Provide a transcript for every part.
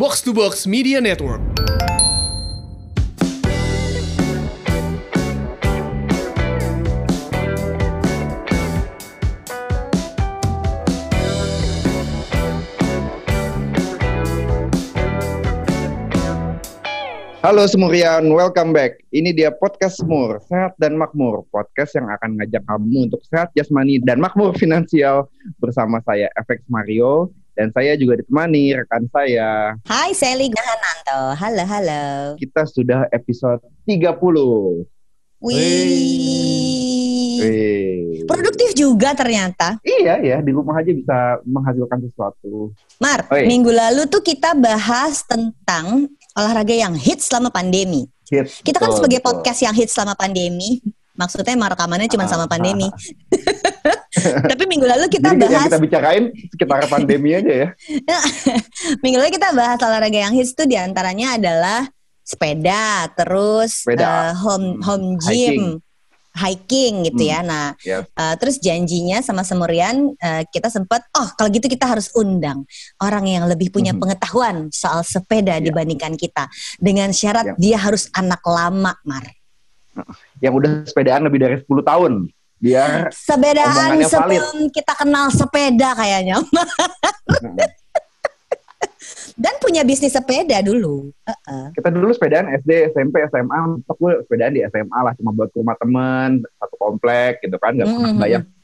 Box to Box Media Network. Halo Semurian, welcome back. Ini dia podcast Semur, Sehat dan Makmur. Podcast yang akan ngajak kamu untuk sehat jasmani dan makmur finansial bersama saya FX Mario dan saya juga ditemani rekan saya. Hai, Sally Gahananto. Halo, halo. Kita sudah episode 30. Wih. Wih. Produktif juga ternyata. Iya ya, di rumah aja bisa menghasilkan sesuatu. Mar, Oi. minggu lalu tuh kita bahas tentang olahraga yang hits selama pandemi. Hits, Kita kan betul, sebagai betul. podcast yang hits selama pandemi. Maksudnya rekamannya cuma sama Ah, pandemi. Tapi minggu lalu kita Jadi yang bahas kita bicarain sekitar pandemi aja ya. minggu lalu kita bahas olahraga yang hits tuh di antaranya adalah sepeda, terus Sepeda. eh, home Hmm, home gym, hiking, gitu ya. Nah, Yes. Uh, terus janjinya sama Semurian uh, kita sempat oh kalau gitu kita harus undang orang yang lebih punya Mhm. pengetahuan soal sepeda Iya. dibandingkan kita dengan syarat Iya. dia harus anak lama Mar. Yang udah sepedaan lebih dari 10 tahun. Biar Sepedaan Omongannya valid. sebelum kita kenal sepeda kayaknya dan punya bisnis sepeda dulu. Uh-uh. kita dulu sepedaan SD, SMP, SMA, gue sepedaan di SMA lah cuma buat ke rumah temen satu komplek gitu kan, nggak pernah Mhm.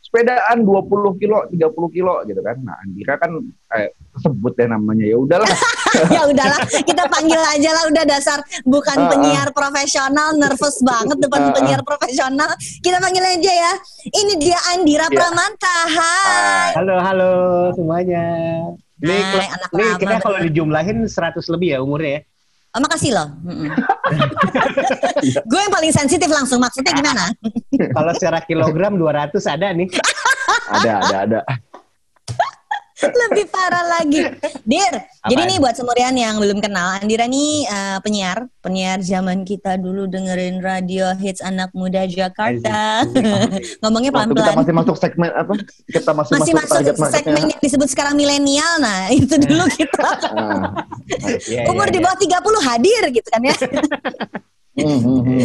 Sepedaan 20 kilo, 30 kilo gitu kan. Nah, Andira kan eh, sebut deh namanya ya udahlah. ya udahlah kita panggil aja lah udah dasar bukan penyiar profesional nervous banget depan penyiar profesional kita panggil aja ya ini dia Andira Iya. Pramanta hai Halo, halo semuanya. Ini, Hai, anak ini lama kita kalau dijumlahin 100 lebih ya umurnya ya. Oh, makasih loh. Mm-mm. gue yang paling sensitif langsung. Maksudnya gimana? Kalau secara kilogram 200 ada nih. ada, ada, ada. Lebih parah lagi. Dir, Apaan? jadi nih buat semurian yang belum kenal, Andira nih eh, penyiar, penyiar zaman kita dulu dengerin radio hits anak muda Jakarta. Ngomongnya Waktu kita pelan-pelan. masih masuk segmen apa? Kita masih, Masih masuk, masuk target marketnya. segmen yang disebut sekarang milenial. Nah, itu dulu kita. Ah. Iya, Umur iya, di iya. bawah 30 hadir gitu kan ya. Hmm, hmm, hmm.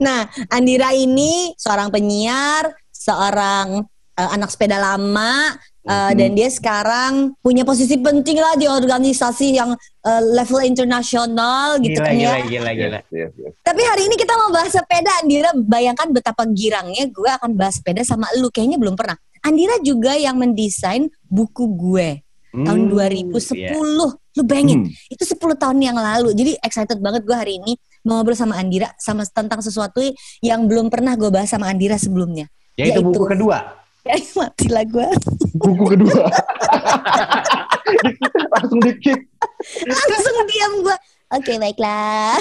Nah, Andira ini seorang penyiar, seorang eh, anak sepeda lama, eh, Mhm. dan dia sekarang punya posisi penting lah di organisasi yang eh, level internasional gitu Gila, kan gila, ya. gila, gila. Yes, yes. Tapi hari ini kita mau bahas sepeda, Andira. Bayangkan betapa girangnya gue akan bahas sepeda sama lu. Kayaknya belum pernah. Andira juga yang mendesain buku gue tahun Hmm, 2010. iya. Lu bayangin, Hmm. itu 10 tahun yang lalu. Jadi excited banget gue hari ini mau ngobrol sama Andira sama tentang sesuatu yang belum pernah gue bahas sama Andira sebelumnya. Yaitu Yaitu. buku kedua. Ya mati lah gue. Buku kedua. Langsung di kick. Langsung diam gue. Oke baiklah.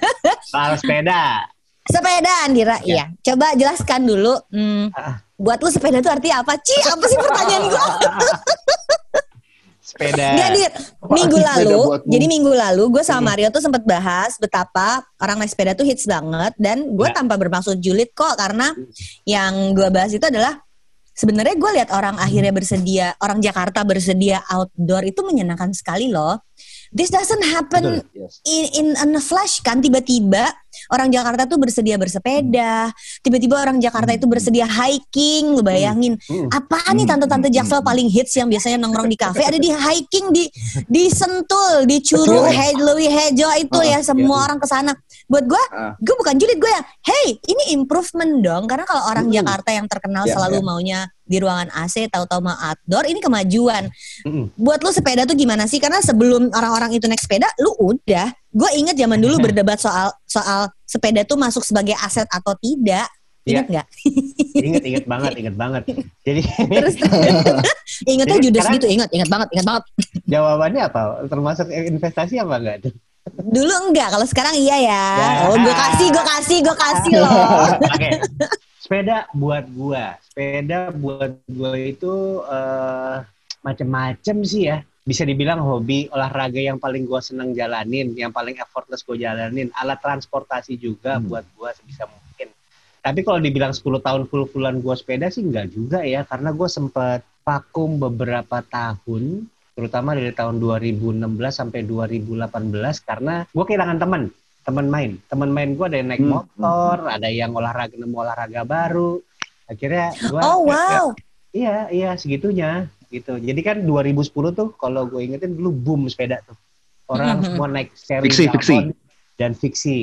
Soal sepeda. sepeda Andira, Ya. iya. Coba jelaskan dulu. Hmm, Ah. buat lu sepeda itu artinya apa? Ci, apa sih pertanyaan gue? Sepeda. Enggak, Dir. Minggu lalu, jadi minggu lalu gue sama Hmm. Mario tuh sempat bahas betapa orang naik sepeda tuh hits banget dan gue Ya. tanpa bermaksud julid kok karena yang gue bahas itu adalah sebenarnya gue lihat orang akhirnya bersedia, orang Jakarta bersedia outdoor itu menyenangkan sekali loh. This doesn't happen Yes. in, in, in a flash kan tiba-tiba orang Jakarta tuh bersedia bersepeda, tiba-tiba orang Jakarta itu bersedia hiking, lu bayangin Hmm. apaan nih Hmm, tante-tante hmm, Jaksel hmm. paling hits yang biasanya nongkrong di kafe ada di hiking di di Sentul, di Curug, Lewi Hejo itu Ah, ya semua iya. orang ke sana. Buat gue, Ah. gue bukan julid gue yang, hey ini improvement dong karena kalau orang Hmm. Jakarta yang terkenal Ya, selalu ya. maunya di ruangan AC tahu-tahu mau outdoor ini kemajuan. Mm-mm. Buat lu sepeda tuh gimana sih? Karena sebelum orang-orang itu naik sepeda, lu udah. Gue inget zaman dulu berdebat soal soal sepeda tuh masuk sebagai aset atau tidak. Ingat nggak? Ingat, ingat banget, ingat banget. Jadi Terus ingetnya Jadi judes gitu, ingat, ingat banget, ingat banget. jawabannya apa? Termasuk investasi apa enggak? tuh? Dulu enggak, kalau sekarang iya ya. Ya. Oh, gue kasih, gue kasih, gue kasih loh. Oke. Sepeda buat gua. Sepeda buat gua itu eh macem-macem sih ya. Bisa dibilang hobi olahraga yang paling gua seneng jalanin, yang paling effortless gua jalanin. Alat transportasi juga Hmm. buat gua sebisa mungkin. Tapi kalau dibilang 10 tahun full-fullan gua sepeda sih enggak juga ya, karena gua sempet vakum beberapa tahun terutama dari tahun 2016 sampai 2018 karena gue kehilangan teman teman main teman main gue ada yang naik Hmm, motor ada yang olahraga nemu olahraga baru akhirnya gue Oh wow. iya iya segitunya gitu jadi kan 2010 tuh kalau gue ingetin dulu boom sepeda tuh orang Mhm. semua naik seri Fiksi, fiksi. dan fiksi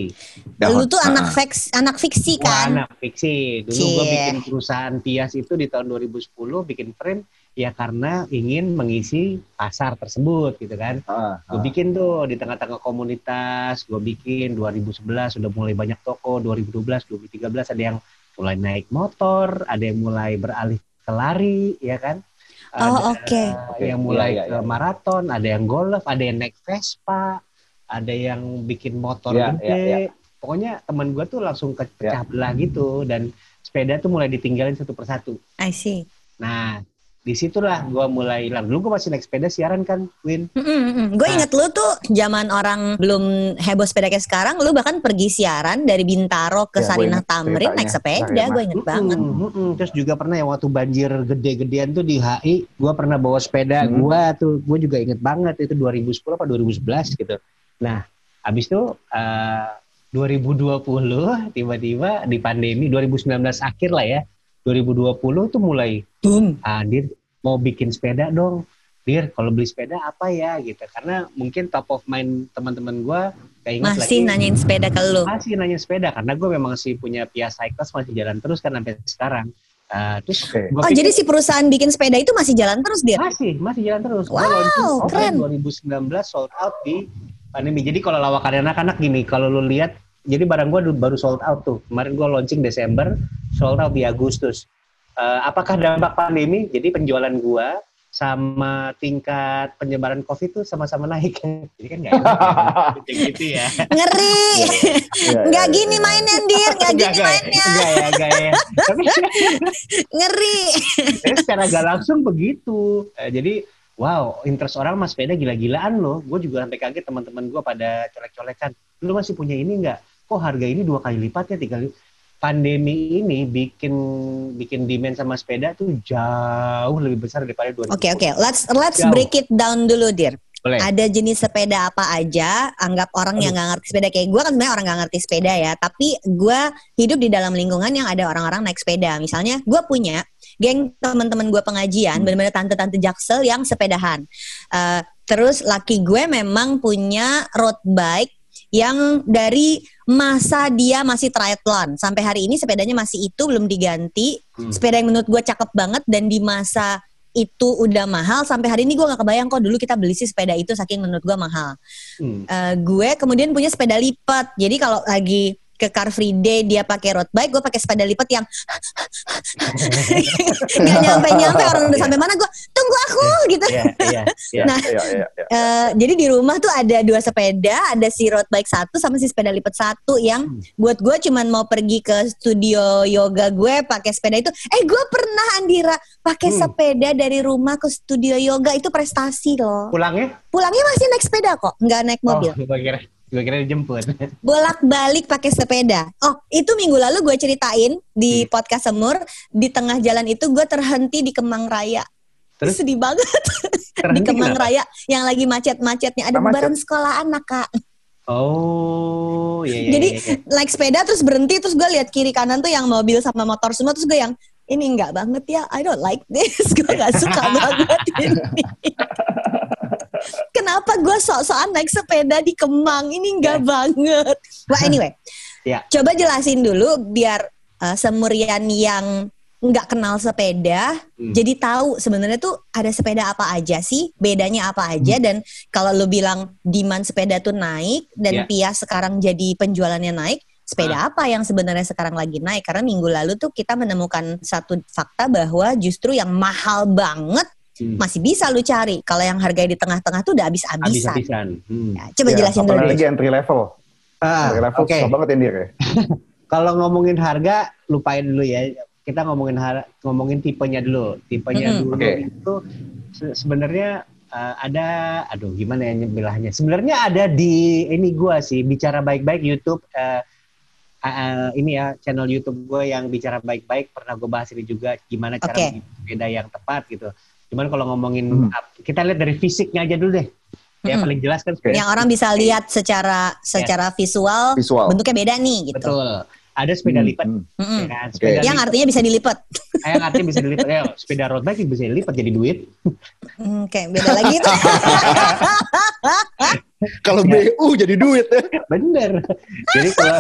Lu tuh Ah. anak fix, anak fiksi Wah, kan? anak fiksi. Dulu gue Cie. bikin perusahaan Tias itu di tahun 2010 bikin frame ya karena ingin mengisi pasar tersebut gitu kan. Ah, Gue bikin tuh di tengah-tengah komunitas, gue bikin 2011 sudah mulai banyak toko, 2012, 2013 ada yang mulai naik motor, ada yang mulai beralih ke lari, ya kan? Oh, Ada oke. yang Oke, mulai iya, iya, ke iya. maraton, ada yang golf, ada yang naik Vespa, ada yang bikin motor Iya, gede. iya, iya. Pokoknya teman gue tuh langsung ke- pecah belah gitu dan sepeda tuh mulai ditinggalin satu persatu. I see. Nah, di situlah gue mulai hilang. Dulu gue masih naik sepeda siaran kan, Win. Gue Nah. inget lu tuh zaman orang belum heboh sepeda kayak sekarang, lu bahkan pergi siaran dari Bintaro ke Ya, Sarinah Tamrin naik sepeda, Nah, gue inget banget. Mm-mm, mm-mm. Terus juga pernah ya waktu banjir gede-gedean tuh di HI, gue pernah bawa sepeda Hmm. gue tuh, gue juga inget banget itu 2010 apa 2011 gitu. Nah, habis itu eh, 2020 tiba-tiba di pandemi 2019 akhir lah ya, 2020 tuh mulai Boom. ah Dir mau bikin sepeda dong Dir kalau beli sepeda apa ya gitu karena mungkin top of mind teman-teman gue kayak ingat Masih lagi nanyain sepeda ke lu. masih nanya sepeda karena gue memang sih punya Pia Cycles masih jalan terus kan sampai sekarang Ah, terus Oke. gua Oh, pikir- jadi si perusahaan bikin sepeda itu masih jalan terus, Dir? masih masih jalan terus Wow, keren. tahun 2019 sold out di pandemi jadi kalau lawakan anak-anak gini kalau lu lihat jadi barang gue baru sold out tuh kemarin gue launching Desember sold out di Agustus Eh, apakah dampak pandemi jadi penjualan gua sama tingkat penyebaran COVID tuh sama-sama naik jadi kan nggak ya, gitu, ya Ngeri. Iya, Nggak iya, gini iya. mainnya, Dir. Nggak Enggak, gini enggak, mainnya. enggak ya, enggak ya. Tapi Ngeri. tapi secara gak langsung begitu. Eh, jadi wow, interest orang mas sepeda gila-gilaan loh. Gue juga sampai kaget teman-teman gue pada colek-colekan. Lu masih punya ini nggak? Kok harga ini dua kali lipat ya, tiga kali? Pandemi ini bikin bikin demand sama sepeda tuh jauh lebih besar daripada 2020. Oke, oke. Let's let's Jauh. break it down dulu, Dir. Boleh. Ada jenis sepeda apa aja? Anggap orang yang nggak ngerti sepeda kayak gue kan sebenarnya orang nggak ngerti sepeda ya. Tapi gue hidup di dalam lingkungan yang ada orang-orang naik sepeda. Misalnya gue punya geng teman-teman gue pengajian, bener-bener tante-tante jaksel yang sepedahan. Eh, terus laki gue memang punya road bike yang dari masa dia masih triathlon sampai hari ini sepedanya masih itu belum diganti. Hmm. Sepeda yang menurut gue cakep banget dan di masa itu udah mahal sampai hari ini gue nggak kebayang kok dulu kita beli sih sepeda itu saking menurut gue mahal. Hmm. Eh, gue kemudian punya sepeda lipat. Jadi kalau lagi ke Car Free Day dia pakai road bike, gue pakai sepeda lipat yang nggak nyampe nyampe orang udah sampai mana gue tunggu aku gitu. Iya, iya, iya. Nah, Iya, iya, iya. Eh, jadi di rumah tuh ada dua sepeda, ada si road bike satu sama si sepeda lipat satu yang Hmm. buat gue cuman mau pergi ke studio yoga gue pakai sepeda itu. Eh gue pernah Andira pakai Hmm. sepeda dari rumah ke studio yoga itu prestasi loh. Pulangnya? Pulangnya masih naik sepeda kok, nggak naik mobil. Oh, gue kira, dijemput. Bolak balik pakai sepeda. Oh itu minggu lalu gue ceritain di Hmm. podcast Semur di tengah jalan itu gue terhenti di Kemang Raya. Terus? Sedih banget di Kemang kenapa? Raya yang lagi macet-macetnya ada bubaran sekolah anak kak. Oh, iya, iya. Jadi iya, iya. naik sepeda terus berhenti terus gue lihat kiri kanan tuh yang mobil sama motor semua terus gue yang ini enggak banget ya I don't like this gue nggak suka banget ini kenapa gue sok-sokan naik sepeda di Kemang? Ini enggak banget. Well anyway Ya. coba jelasin dulu biar uh, semurian yang nggak kenal sepeda Hmm. jadi tahu sebenarnya tuh ada sepeda apa aja sih? Bedanya apa aja? Dan kalau lu bilang demand sepeda tuh naik dan Ya. Pias sekarang jadi penjualannya naik sepeda apa yang sebenarnya sekarang lagi naik? Karena minggu lalu tuh kita menemukan satu fakta bahwa justru yang mahal banget Hmm. masih bisa lu cari kalau yang harganya di tengah-tengah tuh udah habis-habisan Habis-habisan. Hmm. Ya, coba Iya, jelasin dulu apalagi entry level. Ah, Entry level Oke, susah banget ya, ya. kalau ngomongin harga lupain dulu ya. Kita ngomongin har- ngomongin tipenya dulu. Tipenya Mm-mm. dulu Oke. itu se- sebenarnya eh, ada aduh gimana ya nyebelahnya. Sebenarnya ada di ini gua sih bicara baik-baik YouTube eh, eh, ini ya channel YouTube gue yang bicara baik-baik pernah gue bahas ini juga gimana cara bikin sepeda yang tepat gitu. Cuman kalau ngomongin Hmm. kita lihat dari fisiknya aja dulu deh. Ya Mm-mm. paling jelas kan sepeda. Yang orang bisa lihat secara secara visual, Visual. bentuknya beda nih gitu. Betul. Ada sepeda Hmm, lipat. hmm. Ya kan? Sepeda Yang lipat. artinya bisa dilipat. yang artinya bisa dilipat. Ya, sepeda road bike bisa dilipat jadi duit. Hmm, Oke, beda lagi itu. Kalau BU jadi duit ya. Bener. Jadi kalau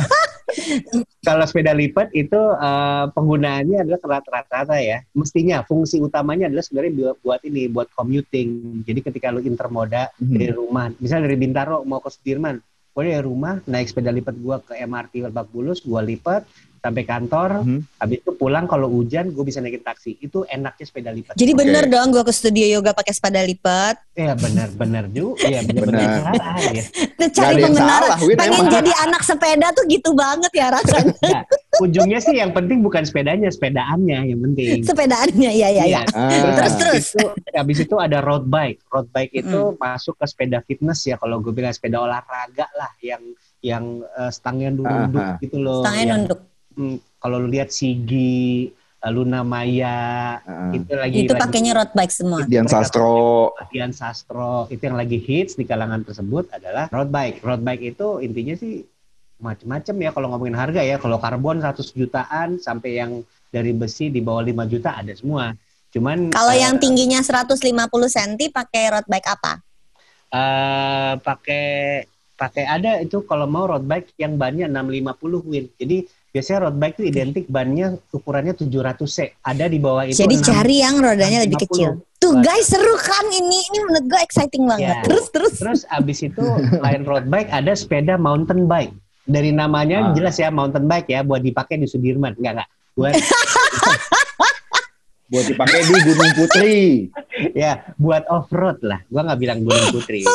kalau sepeda lipat itu eh, penggunaannya adalah rata-rata ya. Mestinya fungsi utamanya adalah sebenarnya buat, buat ini, buat commuting. Jadi ketika lu intermoda Hmm. dari rumah, misalnya dari Bintaro mau ke Sudirman, gue dari rumah naik sepeda lipat gua ke MRT Lebak Bulus, gua lipat sampai kantor. Hmm. Habis itu pulang kalau hujan gue bisa naikin taksi. Itu enaknya sepeda lipat. Jadi Oke. bener dong gue ke studio yoga pakai sepeda lipat. Iya benar-benar juga. Iya salah ya. Cari Win, Pengen emang. jadi anak sepeda tuh gitu banget ya rasanya. Nah, ujungnya sih yang penting bukan sepedanya, sepedaannya yang penting. Sepedaannya ya ya ya. Ah. Terus terus. Itu, habis itu ada road bike. Road bike itu masuk ke sepeda fitness ya kalau gue bilang sepeda olahraga lah yang yang eh, stangnya nunduk gitu loh. Yang, nunduk. Hmm, kalau lu lihat Sigi, eh, Luna Maya, Ah. itu lagi Itu pakainya road bike semua. Dian Sastro. Dian Sastro itu yang lagi hits di kalangan tersebut adalah road bike. Road bike itu intinya sih macem-macem ya kalau ngomongin harga ya. Kalau karbon 100 jutaan sampai yang dari besi di bawah 5 juta ada semua. Cuman Kalau eh, yang tingginya 150 cm pakai road bike apa? eh, pakai pakai ada itu kalau mau road bike yang bannya 650 win. Jadi biasanya road bike itu identik bannya ukurannya 700 c. Ada di bawah itu Jadi 6 cari yang rodanya lebih 650. kecil. Tuh guys seru kan ini ini menurut gue exciting banget. Ya. Terus terus. Terus abis itu selain road bike ada sepeda mountain bike. Dari namanya Ah. jelas ya mountain bike ya buat dipakai di Sudirman. Enggak enggak. Buat Buat dipakai di Gunung Putri. ya buat off road lah. Gua nggak bilang gunung putri.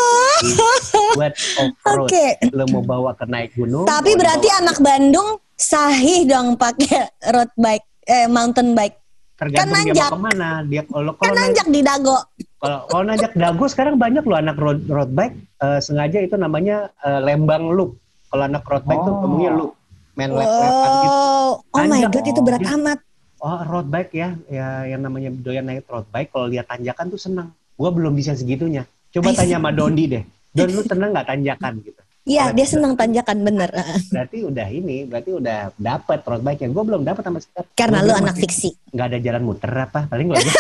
buat off road. Oke. Lo mau bawa ke naik gunung. Tapi berarti anak Bandung sahih dong pakai road bike eh mountain bike. tergantung kan dia nanjak. mau ke mana. Dia kalau Kan nanjak di dago. kalau kalau nanjak dago sekarang banyak loh anak road road bike eh, sengaja itu namanya eh, lembang loop. Kalau anak road bike tuh Oh. ngomongnya loop. Main lap-lapan gitu. Oh, oh my god itu berat Oh, amat. Oh road bike ya, ya yang namanya doyan naik road bike kalau lihat tanjakan tuh senang. Gua belum bisa segitunya. Coba tanya sama Dondi deh. Don lu tenang nggak tanjakan gitu? Iya, dia senang tanjakan bener. Berarti udah ini, berarti udah dapet road bike yang gue belum dapet sama sekali. Karena Gua lu anak fiksi. nggak ada jalan muter apa? Paling aja.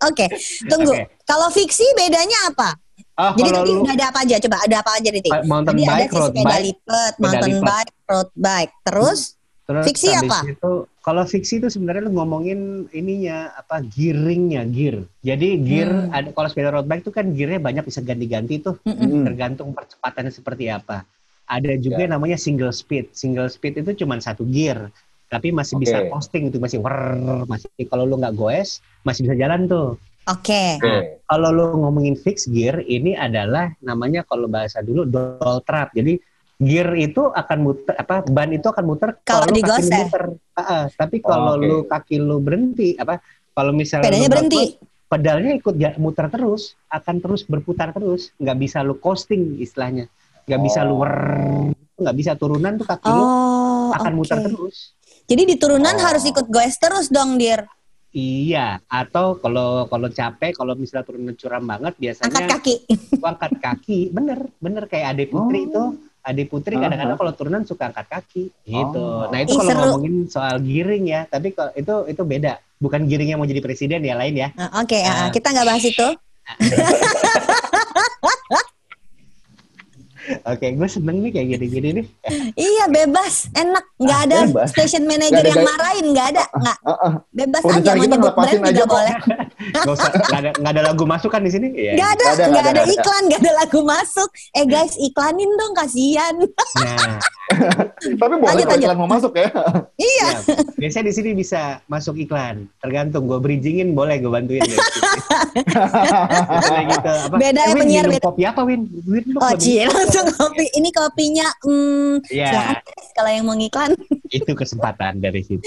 Oke, tunggu. Kalau fiksi bedanya apa? Oh, Jadi tadi lu udah ada apa aja? Coba ada apa aja nih? Mountain ada bike, sih road sepeda bike, lipat, mountain lipat. bike, road bike. Terus Terus Fiksi habis apa? Itu, kalau fiksi itu sebenarnya lu ngomongin ininya apa gearingnya gear. Jadi gear Hmm. ada kalau sepeda road bike itu kan gearnya banyak bisa ganti-ganti tuh. mm-mm. Hmm. Tergantung percepatannya seperti apa. Ada juga Ya. yang namanya single speed. Single speed itu cuma satu gear, tapi masih bisa Oke. posting itu masih wer, masih kalau lu nggak goes masih bisa jalan tuh. oke. Oke. Kalau lu ngomongin fixed gear, ini adalah namanya kalau bahasa dulu dual trap. Jadi gear itu akan muter apa ban itu akan muter Kalau lu lu digoseh. muter. Ah, ah. tapi kalau Oh, oke. lu kaki lu berhenti apa kalau misalnya Sepedanya lu berhenti. pedalnya ikut ja- muter terus, akan terus berputar terus, nggak bisa lu coasting istilahnya. Nggak bisa lu Oh. nggak bisa turunan tuh kaki lu Oh, akan oke. muter terus. Jadi di turunan Oh. harus ikut goes terus dong, Dir. Iya, atau kalau kalau capek, kalau misalnya turunan curam banget, biasanya Angkat kaki. angkat kaki bener bener kayak Ade Putri Oh. itu Ade Putri kadang-kadang kalau turunan suka angkat kaki gitu Oh. nah itu kalau ngomongin soal giring ya tapi kalau itu itu beda bukan giring yang mau jadi presiden ya lain ya Nah, Oke, Ah. ah, kita nggak bahas itu. oke gue seneng nih kayak gini-gini nih Iya, bebas, enak. Nggak Ah, ada bebas. station manager Nggak ada yang marahin, nggak ada. Nggak, Ah, ah. bebas Produser aja mau nyebut brand aja juga kok. boleh. Gak usah nggak ada nggak ada lagu masuk kan di sini Iya. Nggak ada, Nggak ada, nggak nggak ada ada. iklan, nggak ada lagu masuk. Eh guys, iklanin dong, kasihan. nah Tapi boleh Lanjut, kalau lanjut. iklan mau masuk ya. iya. ya, biasanya di sini bisa masuk iklan tergantung gue bridgingin boleh gue bantuin. Misalnya gitu apa Beda ya, Win, penyiar minum beda. kopi apa Win Win lu Oh, lebih- cie, langsung kopi. Ini kopinya, hmm, Iya. silakan kalau yang mau ngiklan. itu kesempatan dari situ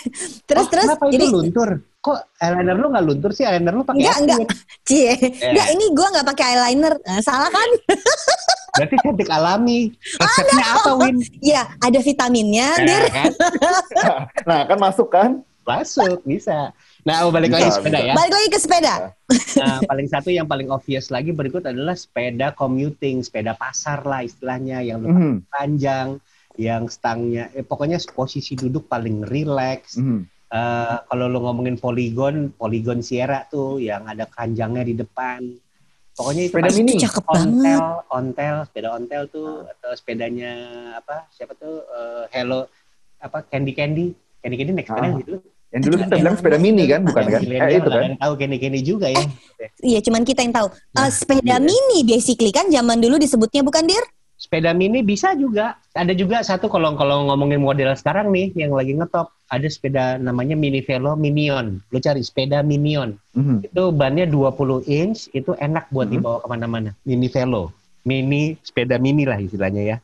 Terus, Oh, terus, kenapa jadi, itu luntur? Kok eyeliner lu nggak luntur sih? Eyeliner lu pakai enggak, enggak, cie. Eh. Enggak, ini gua nggak pakai eyeliner. Nah, salah kan? Berarti cantik alami. Resepnya apa, Win? Iya, ada vitaminnya, Nah, Dir. kan? Nah kan masuk kan. Masuk, bisa. Nah, oh, balik Bisa, lagi sepeda bisa. ya. Balik lagi ke sepeda. Nah, paling satu yang paling obvious lagi berikut adalah sepeda commuting, sepeda pasar lah istilahnya yang lebih Mhm, panjang, yang stangnya, eh, pokoknya posisi duduk paling rileks. mhm. Eh, kalau lu ngomongin poligon, poligon Sierra tuh yang ada keranjangnya di depan. Pokoknya itu Sepeda pasti mini. Itu cakep banget. ontel, ontel, sepeda ontel tuh atau sepedanya apa? Siapa tuh? Eh, Hello apa? Candy Candy. Candy Candy naik sepeda Ah. gitu. Yang dulu kita bilang sepeda mini kan, bukan kan? Eh, itu kan? tahu Candy Candy juga ya. Iya, cuman kita yang tahu. Eh, Nah, sepeda iya. mini basically kan zaman dulu disebutnya bukan dir? Sepeda mini bisa juga. Ada juga satu kalau kalau ngomongin model sekarang nih yang lagi ngetop, ada sepeda namanya Mini Velo Minion. Lu cari sepeda Minion. Mhm. Itu bannya 20 inch, itu enak buat Mhm. dibawa ke mana-mana. Mini Velo. Mini, sepeda mini lah istilahnya ya.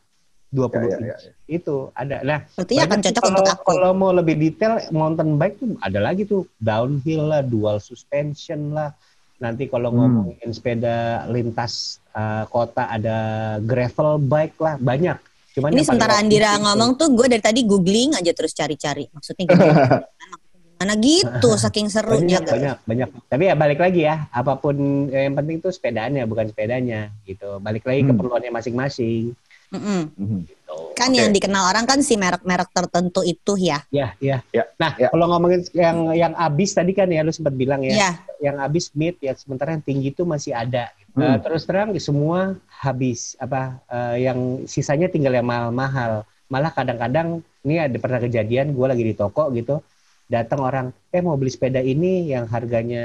20 Ya, ya, inch. ya, Itu ada. Nah, Berarti akan banyak tuh cocok kalau, untuk aku. Kalau mau lebih detail, mountain bike tuh ada lagi tuh. Downhill lah, dual suspension lah. Nanti kalau Hmm. ngomongin sepeda lintas uh, kota ada gravel bike lah, banyak. Cuman Ini sementara Andira itu- ngomong tuh gue dari tadi googling aja terus cari-cari. Maksudnya gimana? Mana gitu saking serunya. banyak banyak banyak tapi ya balik lagi ya apa pun yang penting tuh sepedaannya bukan sepedanya gitu balik lagi Hmm. keperluannya masing-masing Mm-mm. Mhm. gitu Kan Oke. yang dikenal orang kan si merek-merek tertentu itu ya. ya ya Ya, nah ya. kalau ngomongin yang yang abis tadi kan ya lu sempat bilang ya Iya. yang habis mid ya sementara yang tinggi itu masih ada. Hmm. Eh, terus terang semua habis apa eh, yang sisanya tinggal yang mahal-mahal. Malah kadang-kadang ini ada pernah kejadian gue lagi di toko gitu datang orang eh mau beli sepeda ini yang harganya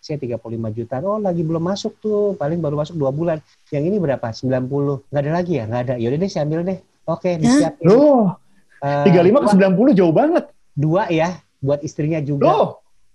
let's say 35 juta. Oh lagi belum masuk tuh. Paling baru masuk dua bulan. Yang ini berapa? 90 nggak ada lagi ya? Nggak ada. Yaudah deh saya ambil deh. Oke disiapin. Loh, Eh, 35 ke dua, 90 jauh banget. dua ya buat istrinya juga. Loh,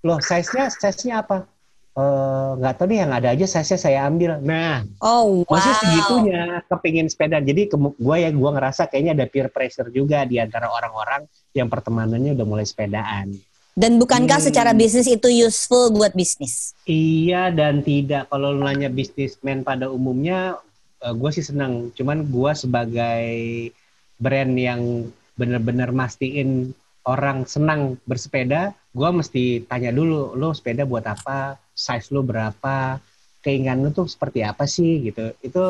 loh size-nya size-nya apa? Eh, nggak tahu nih yang ada aja size-nya saya ambil. Nah Oh wow. masih segitunya kepingin sepeda. Jadi gue ya gue ngerasa kayaknya ada peer pressure juga di antara orang-orang yang pertemanannya udah mulai sepedaan Dan bukankah Hmm. secara bisnis itu useful buat bisnis? iya dan tidak kalau lu nanya bisnismen pada umumnya gue sih senang cuman gue sebagai brand yang bener-bener mastiin orang senang bersepeda gue mesti tanya dulu lo sepeda buat apa size lo berapa keinginan lo tuh seperti apa sih gitu itu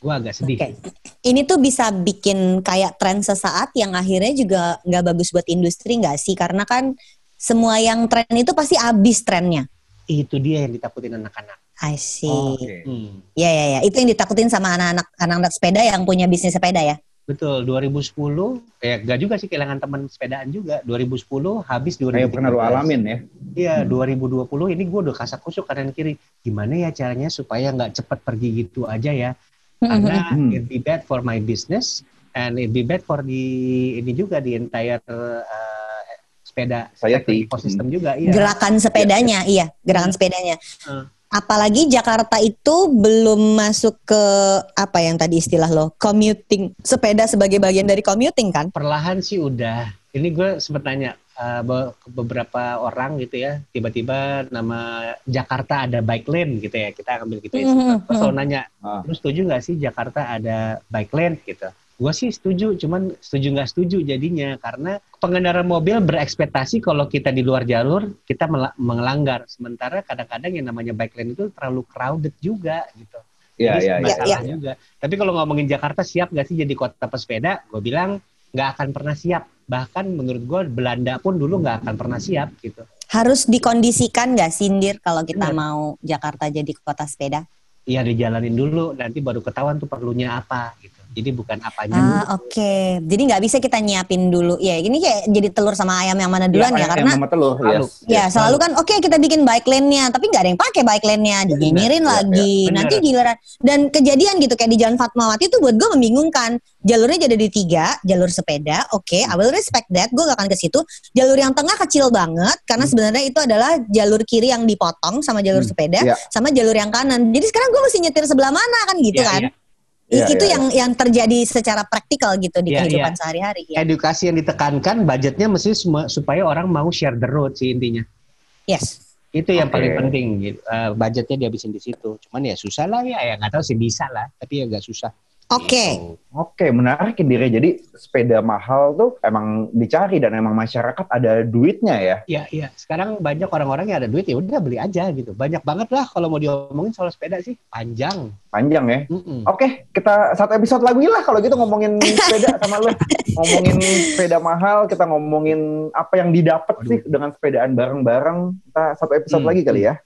gue agak sedih Oke. Ini tuh bisa bikin kayak tren sesaat yang akhirnya juga nggak bagus buat industri nggak sih? Karena kan semua yang tren itu pasti habis trennya. itu dia yang ditakutin anak-anak I see. Oke. Hmm. Ya ya ya, itu yang ditakutin sama anak-anak anak-anak sepeda yang punya bisnis sepeda ya. betul 2010 ya gak juga sih kehilangan teman sepedaan juga 2010 habis 2013 Kayak pernah lu alamin ya. Iya, 2020 ini gue udah kasak kusuk kanan kiri. Gimana ya caranya supaya nggak cepat pergi gitu aja ya? Karena Hmm. it be bad for my business and it be bad for the ini juga di entire uh, sepeda Society. ekosistem juga. Iya. Gerakan sepedanya, iya, gerakan sepedanya. Hmm. Apalagi Jakarta itu belum masuk ke apa yang tadi istilah lo, commuting. Sepeda sebagai bagian dari commuting kan? Perlahan sih udah. Ini gue sempet nanya uh, beberapa orang gitu ya, tiba-tiba nama Jakarta ada bike lane gitu ya, kita ambil gitu ya. Mhm, Terus selalu nanya, Ah. lu setuju nggak sih Jakarta ada bike lane gitu? Gue sih setuju, cuman setuju nggak setuju jadinya karena pengendara mobil berekspektasi kalau kita di luar jalur kita melanggar, sementara kadang-kadang yang namanya bike lane itu terlalu crowded juga gitu. Iya, Jadi iya, iya. masalah juga. Tapi kalau ngomongin Jakarta siap nggak sih jadi kota pesepeda? Gue bilang nggak akan pernah siap. Bahkan menurut gue Belanda pun dulu nggak akan pernah siap gitu. Harus dikondisikan nggak sindir kalau kita Benar. mau Jakarta jadi kota sepeda? Iya dijalanin dulu, nanti baru ketahuan tuh perlunya apa gitu. Jadi bukan apanya dulu. Ah oke, jadi nggak bisa kita nyiapin dulu. Ya ini kayak jadi telur sama ayam yang mana duluan ya, Yang karena sama telur, Selalu. yes. ya yes. selalu kan oke kita bikin bike lane-nya, tapi nggak ada yang pakai bike lane-nya, Benar, lagi. benar. Nanti giliran dan kejadian gitu kayak di Jalan Fatmawati itu buat gue membingungkan. Jalurnya jadi di tiga, jalur sepeda, oke, I will respect that, gue gak akan ke situ. Jalur yang tengah kecil banget karena sebenarnya itu adalah jalur kiri yang dipotong sama jalur Hmm, sepeda, iya. sama jalur yang kanan. Jadi sekarang gue mesti nyetir sebelah mana kan gitu Iya, kan? iya. Iya, itu iya, yang yang terjadi secara praktikal gitu di Iya, kehidupan iya. sehari-hari ya. edukasi yang ditekankan budgetnya mesti supaya orang mau share the road sih intinya Yes. itu yang Oke. paling penting gitu. Eh, budgetnya dihabisin di situ cuman ya susah lah ya ya nggak tahu sih bisa lah tapi ya agak susah Oke. Gitu. Oke, menarik Indire. Jadi sepeda mahal tuh emang dicari dan emang masyarakat ada duitnya ya. Iya, iya. Sekarang banyak orang-orang yang ada duit ya udah beli aja gitu. Banyak banget lah kalau mau diomongin soal sepeda sih. Panjang. Panjang ya. Mm-mm. Oke, kita satu episode lagi lah kalau gitu ngomongin sepeda sama lo. Ngomongin sepeda mahal, kita ngomongin apa yang didapat sih dengan sepedaan bareng-bareng. Kita satu episode Hmm. lagi kali ya.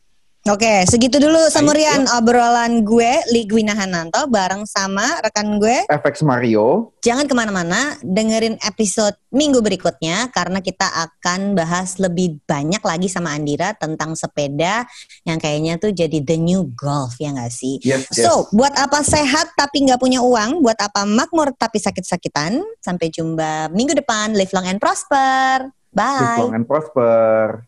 Oke, segitu dulu Samurian obrolan gue, Ligwina Hananto, bareng sama rekan gue. FX Mario. Jangan ke mana-mana, dengerin episode minggu berikutnya karena kita akan bahas lebih banyak lagi sama Andira tentang sepeda yang kayaknya tuh jadi the new golf ya nggak sih? Yes, yes. So, buat apa sehat tapi nggak punya uang? Buat apa makmur tapi sakit-sakitan? Sampai jumpa minggu depan. Live long and prosper. Live Bye. long and prosper.